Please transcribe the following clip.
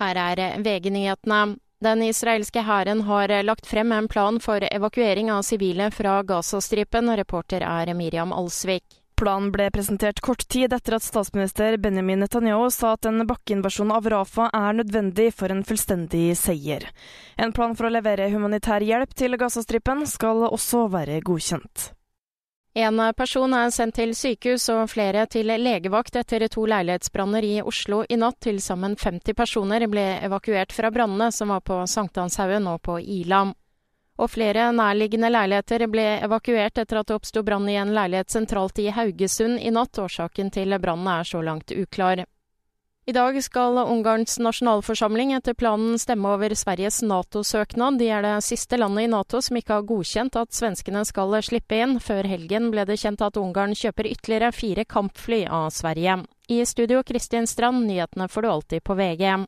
Her er VG-nyhetene. Den israelske hæren har lagt frem en plan for evakuering av sivile fra Gazastripen. Reporter er Miriam Alsvik. Planen ble presentert kort tid etter at statsminister Benjamin Netanyahu sa at en bakkeinvasjon av Rafa er nødvendig for en fullstendig seier. En plan for å levere humanitær hjelp til Gazastripen skal også være godkjent. En person er sendt til sykehus og flere til legevakt etter to leilighetsbranner i Oslo i natt. Til sammen 50 personer ble evakuert fra brannene som var på Sankthanshaugen og på Ilam. Og flere nærliggende leiligheter ble evakuert etter at det oppsto brann i en leilighet sentralt i Haugesund i natt. Årsaken til brannen er så langt uklar. I dag skal Ungarns nasjonalforsamling etter planen stemme over Sveriges Nato-søknad. De er det siste landet i Nato som ikke har godkjent at svenskene skal slippe inn. Før helgen ble det kjent at Ungarn kjøper ytterligere fire kampfly av Sverige. I studio Kristin Strand, nyhetene får du alltid på VG.